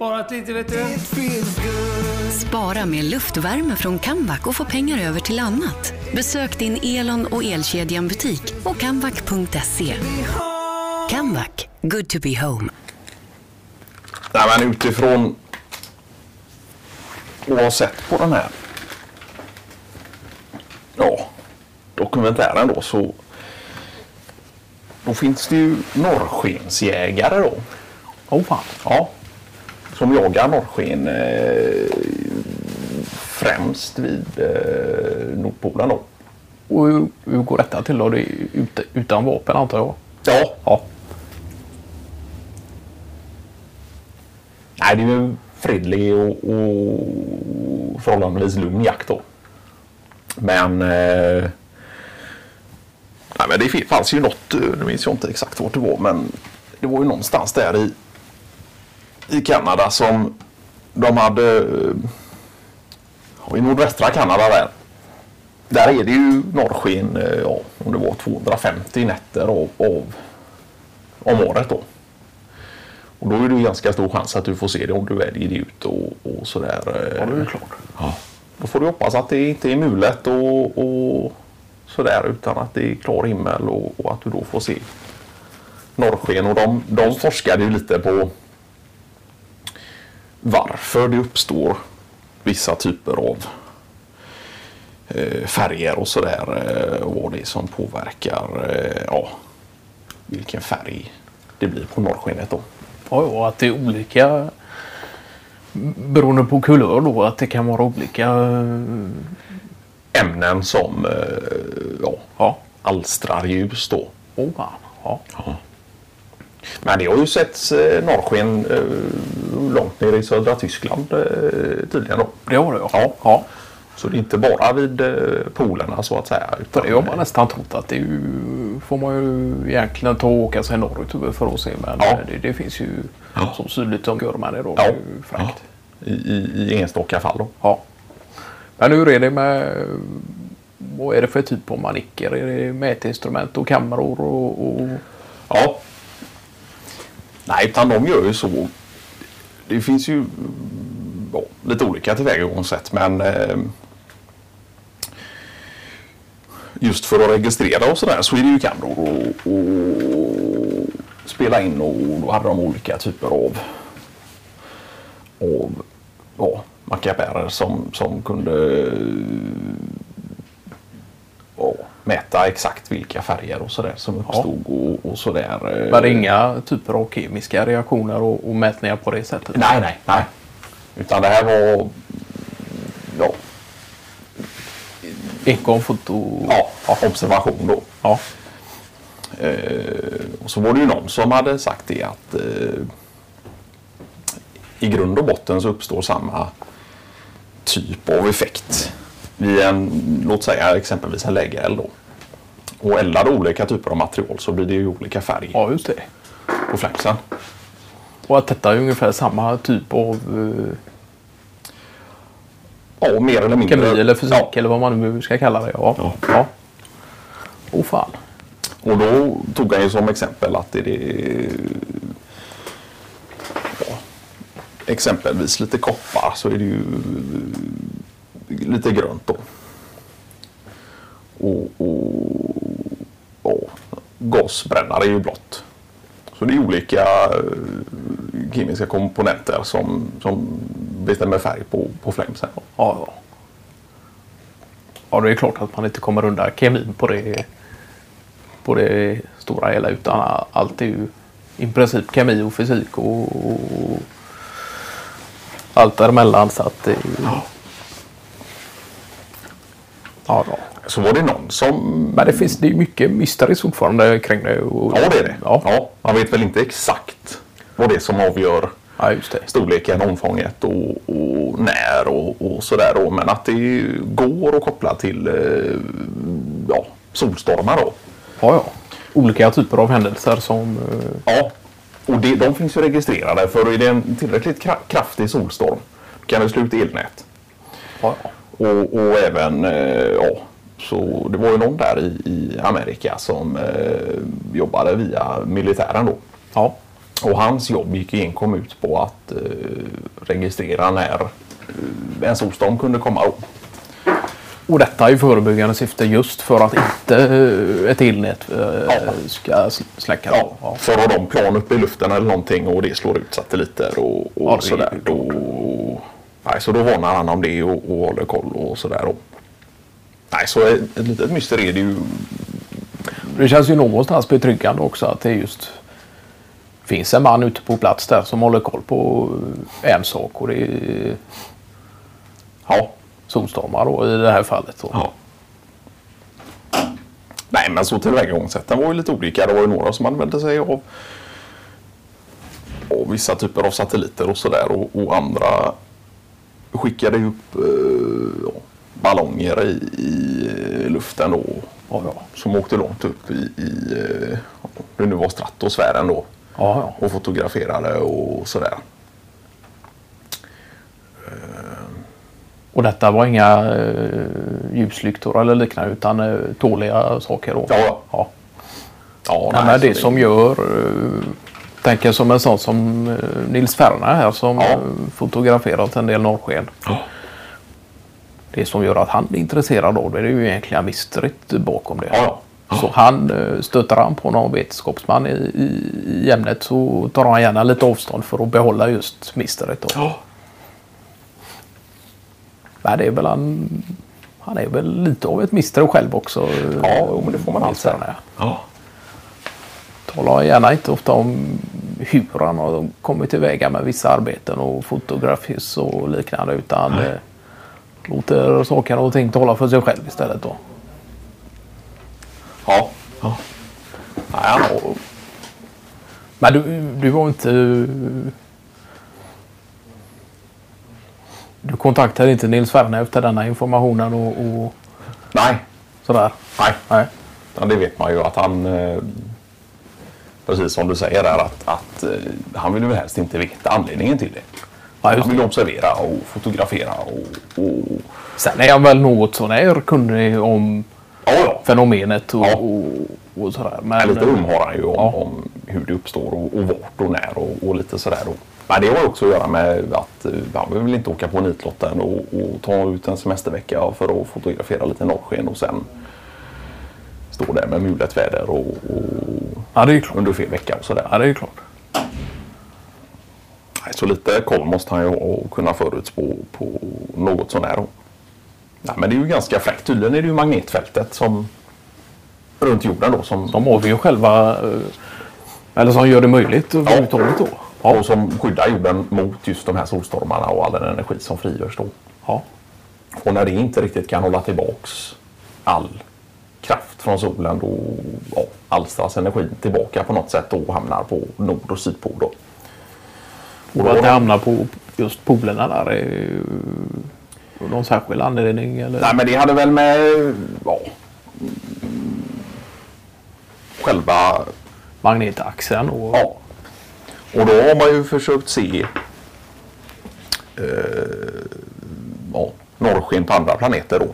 sparat lite vet du. Spara med luftvärme från Kamvac och få pengar över till annat. Besök din Elon och Elkedjan butik och kamvac.se. Kamvac, good to be home. Nej, men utifrån att ha sett på den här ja, dokumentären då så då finns det ju norrskensjägare då. Oh fan. Ja, som jagar norrsken eh, främst vid eh, Nordpolen då. Och hur, hur går detta till då? Det är ut, utan vapen antar jag? Ja, Ja. nej, det är ju fredlig och, och förhållandevis lugn jakt då. Men, eh, nej, men det fanns ju något, nu minns jag inte exakt vart det var, men det var ju någonstans där i, i Kanada som de hade, eh, i nordvästra Kanada där. Där är det ju norrsken, eh, ja, om det var 250 nätter av, av om året då. Och då är det ganska stor chans att du får se det om du väljer det ut och, och sådär. Ja, det är klart. Ja. Då får du hoppas att det inte är mulet och, och sådär utan att det är klar himmel och, och att du då får se norrsken. Och de, de forskade ju lite på varför det uppstår vissa typer av eh, färger och sådär. Eh, och vad det är som påverkar eh, ja, vilken färg det blir på norrskenet då. Ja, och att det är olika beroende på kulör då. Att det kan vara olika. Ämnen som ja, Ja. alstrar ljus då. Oh fan. Ja. Men det har ju setts eh, norrsken eh, långt ner i södra Tyskland eh, tydligen då. Det har det ja. Ja. ja. Så det är inte bara vid polerna så att säga. För Utan, det har man nästan trott att det är ju, får man ju egentligen ta och åka sig norrut för att se. Men Ja. det, det finns ju Ja. som sydligt som gör man det då. Ja. Är fräckt. I, i, I enstaka fall då. Ja. Men hur är det med vad är det för typ av manicker? Är det mätinstrument och kameror och, och Ja. Nej, utan de gör ju så. Det finns ju ja, lite olika tillvägagångssätt men eh, just för att registrera och sådär så är det ju kameror och, och spela in och då hade de olika typer av av ja, mackapärer som, som kunde mäta exakt vilka färger och sådär som uppstod och, och sådär. eh. var det inga typer av kemiska reaktioner och, och mätningar på det sättet? Nej, nej, nej. Utan det här var ja, Ekonfoto? ja, observation då. ja. Eh, och så var det ju någon som hade sagt det att eh, i grund och botten så uppstår samma typ av effekt vid en, låt säga exempelvis en lägereld då. Och eldar olika typer av material så blir det ju olika färg ja, just det. på flämsen. Och att detta är ungefär samma typ av eh, Ja, mer eller mindre. kemi eller fysik Ja. eller vad man nu ska kalla det. Ja. Ja. ja. Oh fan. Och då tog han ju som exempel att det är ja, exempelvis lite koppar så är det ju lite grönt då. Och, och ja, gasbrännare är ju blått. Så det är olika eh, kemiska komponenter som, som bestämmer färg på, på flamesen. Ja, ja. ja, det är klart att man inte kommer undan kemin på det, på det stora hela utan allt är ju i princip kemi och fysik och, och allt däremellan. Så att det, ja. Ja, ja. Så var det någon som Men det finns det är mycket mysteries fortfarande kring det. Och, Ja, det är det. Ja, Ja, man vet väl inte exakt vad det är som avgör ja storleken, omfånget och, och när och, och sådär då. Men att det går att koppla till eh, ja, solstormar då. Ja, ja. Olika typer av händelser som... eh, Ja, och det, de finns ju registrerade för är det en tillräckligt kra- kraftig solstorm kan det slå ut elnät. Ja, ja. Och, och även, eh, ja, så det var ju någon där i, i Amerika som eh, jobbade via militären då. ja. Och hans jobb gick enkom ut på att eh, registrera när eh, en solstorm kunde komma. Då. Och detta är i förebyggande syfte just för att inte eh, ett elnät eh, ska sl- släcka. Ja, Ja. För har de plan uppe i luften eller någonting och det slår ut satelliter och, och Ja, sådär. Då, nej, så då varnar han om det och, och håller koll och sådär. Nej, så ett, ett litet myster är det ju. Det känns ju någonstans betryggande också att det just finns en man ute på plats där som håller koll på en sak och det är Ja, solstormar då i det här fallet. Då. Ja. Nej, men så tillvägagångssätten var ju lite olika. Det var ju några som använde sig av, av vissa typer av satelliter och sådär och, och andra skickade upp eh, ballonger i, i luften då, Ja, ja. som åkte långt upp i, i eh, det nu var stratosfären då Ja, och fotograferade och sådär. Och detta var inga eh, ljuslyktor eller liknande utan eh, tåliga saker. Då. Ja, ja. ja. Nej, så det som gör, eh, tänker som en sån som eh, Nils Ferner här som Ja. eh, fotograferat en del norrsken. Ja. Det som gör att han är intresserad av det, det är ju egentligen mistret bakom det. Ja. Så han eh, stöter han på någon vetenskapsman i, i, i ämnet så tar han gärna lite avstånd för att behålla just. Då. Ja. Men det är väl han, han är väl lite av ett mister själv också. Ja, men det får man allt säga. Ja. Talar gärna inte ofta om hur han har kommit tillväga med vissa arbeten och fotografis och liknande utan eh, låter saker och ting tala för sig själv istället då. Ja. ja. Har Men du, du var inte... Du kontaktade inte Nils Werner efter denna informationen och, och Nej, sådär? nej. Nej. Ja, det vet man ju att han, eh, precis som du säger där, att, att eh, han vill ju helst inte veta anledningen till det. Ja, han vill observera och fotografera och, och Sen är jag väl något sånär kunnig om ja, ja. fenomenet och, Ja. och, och sådär. Men, lite um har han ju om, om hur det uppstår och, och vart och när och, lite sådär. Och, men det har också att göra med att eh, han vill inte åka på nitlotten och, och ta ut en semestervecka för att fotografera lite norrsken och sen stå där med mulet väder och, och Ja, det är ju klart. under fel vecka och sådär. Ja, det är ju klart. Så lite koll måste han ju ha och kunna förutspå på något sånär. Nej, men det är ju ganska fräckt. Tydligen är det ju magnetfältet som runt jorden då som, De avgör själva, eh, eller som gör det möjligt överhuvudtaget då. Ja. och som skyddar jorden mot just de här solstormarna och all den energi som frigörs då. Ja. Och när det inte riktigt kan hålla tillbaks all kraft från solen då ja, alstras energin tillbaka på något sätt och hamnar på nord och sydpol. Då. Och att det hamnar på just polerna där är någon särskild anledning eller? Nej men det hade väl med ja, själva Magnetaxeln och... Ja. Och då har man ju försökt se eh, ja, norrsken på andra planeter då.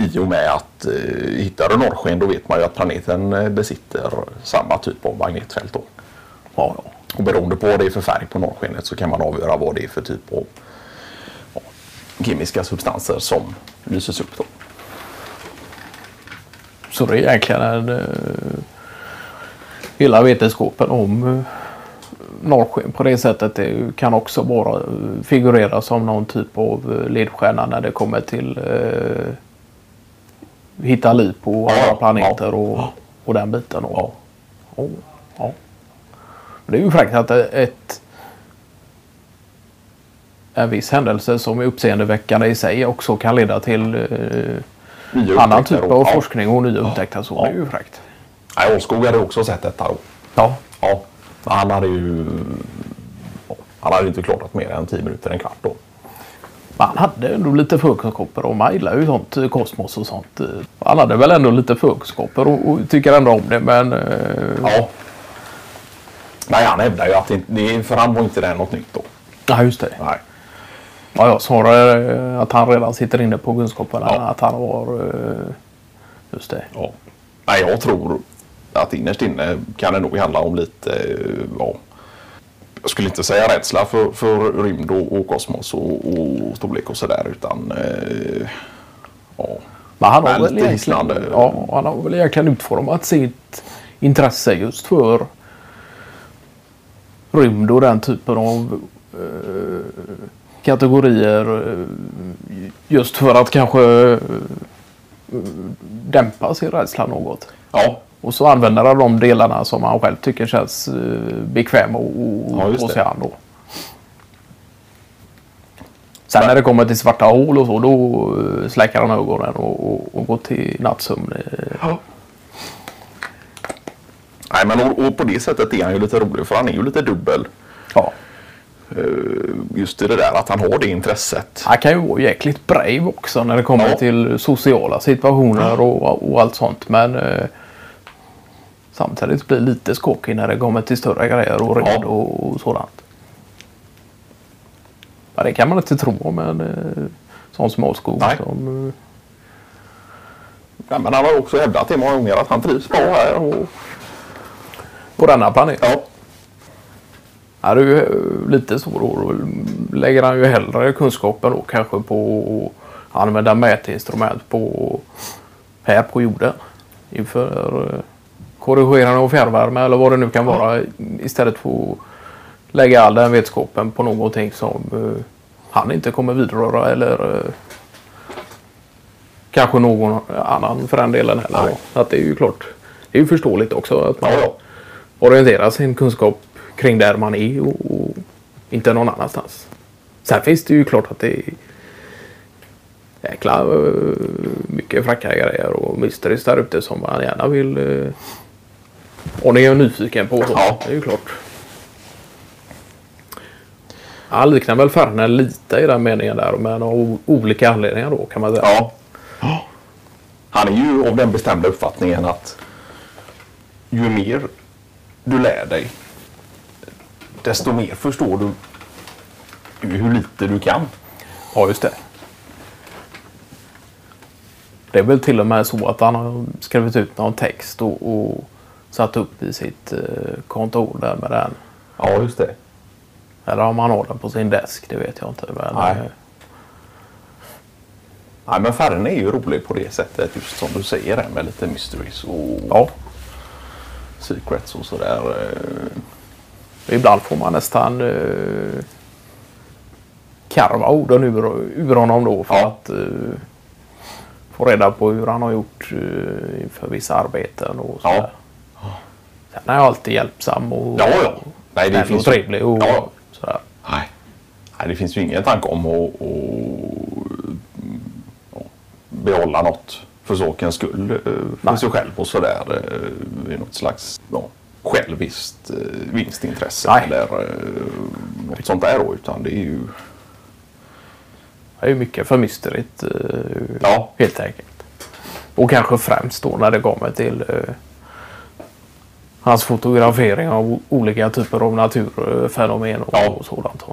I och med att eh, hittar du norrsken då vet man ju att planeten eh, besitter samma typ av magnetfält då. Ja, ja. Och beroende på vad det är för färg på norrskenet så kan man avgöra vad det är för typ av ja, kemiska substanser som lyses upp då. Så det är egentligen en, eh, hela vetenskapen om eh, norrsken på det sättet det kan också bara figurera som någon typ av ledstjärna när det kommer till eh, hitta liv på Ja, andra planeter ja. och, och den biten. Och, Ja. Ja, ja. Det är ju fräckt att ett, en viss händelse som är uppseendeväckande i sig också kan leda till eh, annan typ och- av ja. forskning och nya upptäckter. Så Ja. det är ju fräckt. Åskog hade också sett detta då. Ja. Ja, han hade ju ja, han hade inte klarat mer än 10 minuter, en kvart då. Men han hade ändå lite förkunskaper och man gillar ju sånt eh, kosmos och sånt. eh. Han hade väl ändå lite förkunskaper och, och tycker ändå om det men eh, Ja. Nej, han hävdar ju att det, för han var inte det något nytt då. ja, just det. Nej. Ja, ja, snarare eh, att han redan sitter inne på kunskaperna Ja. att han har eh, just det. Ja. Nej, jag tror att innerst inne kan det nog handla om lite, eh, ja, jag skulle inte säga rädsla för, för rymd och, och kosmos och, och storlek och sådär utan eh, ja, Men han har, väl egentligen, ja, han har väl egentligen utformat sitt intresse just för rymd och den typen av eh, kategorier. eh, just för att kanske eh, dämpa sin rädsla något. ja, Och så använder han de delarna som han själv tycker känns eh, bekväm och, och Ja, sig an då. Sen när det kommer till svarta hål och så då eh, släcker han ögonen och, och, och går till nattsömn. Ja. Nej, men och, och på det sättet är han ju lite rolig för han är ju lite dubbel. Ja. Eh, Just i det där att han har det intresset. Han kan ju vara jäkligt brave också när det kommer Ja. till sociala situationer och, och allt sånt. Men eh, samtidigt blir lite skakig när det kommer till större grejer och rymd Ja. och, sådant. Ja, det kan man inte tro om en eh, sån småskog som eh, Ja, men han har också hävdat det många gånger att han trivs bra här. Och, på denna planet. ja, Ja, det är ju eh, lite så då. Då lägger han ju hellre kunskapen då kanske på att använda mätinstrument på här på jorden. Inför eh, korrigerande av fjärrvärme eller vad det nu kan vara. Istället för att lägga all den vetskapen på någonting som eh, han inte kommer vidröra eller eh, kanske någon annan för den delen heller. Så att det är ju klart. Det är ju förståeligt också att man ja, ja. orientera sin kunskap kring där man är och, och inte någon annanstans. Sen finns det ju klart att det är jäkla eh, mycket fräcka grejer och mysteries där ute som man gärna vill uh, och ni är nyfiken på. Så. Ja. Det är ju klart. Han liknar väl Ferne lite i den meningen där men av olika anledningar då kan man säga. Ja. Han är ju av den bestämda uppfattningen att ju mer du lär dig desto mer förstår du hur lite du kan. Ja, just det. Det är väl till och med så att han har skrivit ut någon text och, och satt upp i sitt eh, kontor där med den. Ja, just det. Eller om han har den på sin desk, det vet jag inte. Men, Nej. eh, Nej, men Färne är ju rolig på det sättet, just som du säger, med lite mysteries och ja, secrets och sådär. eh. ibland får man nästan eh, karva orden ur, ur honom då för Ja. att eh, få reda på hur han har gjort eh, inför vissa arbeten och sådär. Sen är han alltid hjälpsam och Ja, ja. Nej, det finns och trevlig och Ja, sådär. Nej. Nej, det finns ju ingen tanke om att, ja, behålla något för sakens skull eh, för Nej. sig själv och sådär. eh, I något slags ja, själviskt eh, vinstintresse Nej. eller något sånt där då. Utan det är ju... Det är ju mycket för mysteryt eh, Ja. helt enkelt. Och kanske främst då när det kommer till hans fotografering av olika typer av naturfenomen och, Ja. och sådant.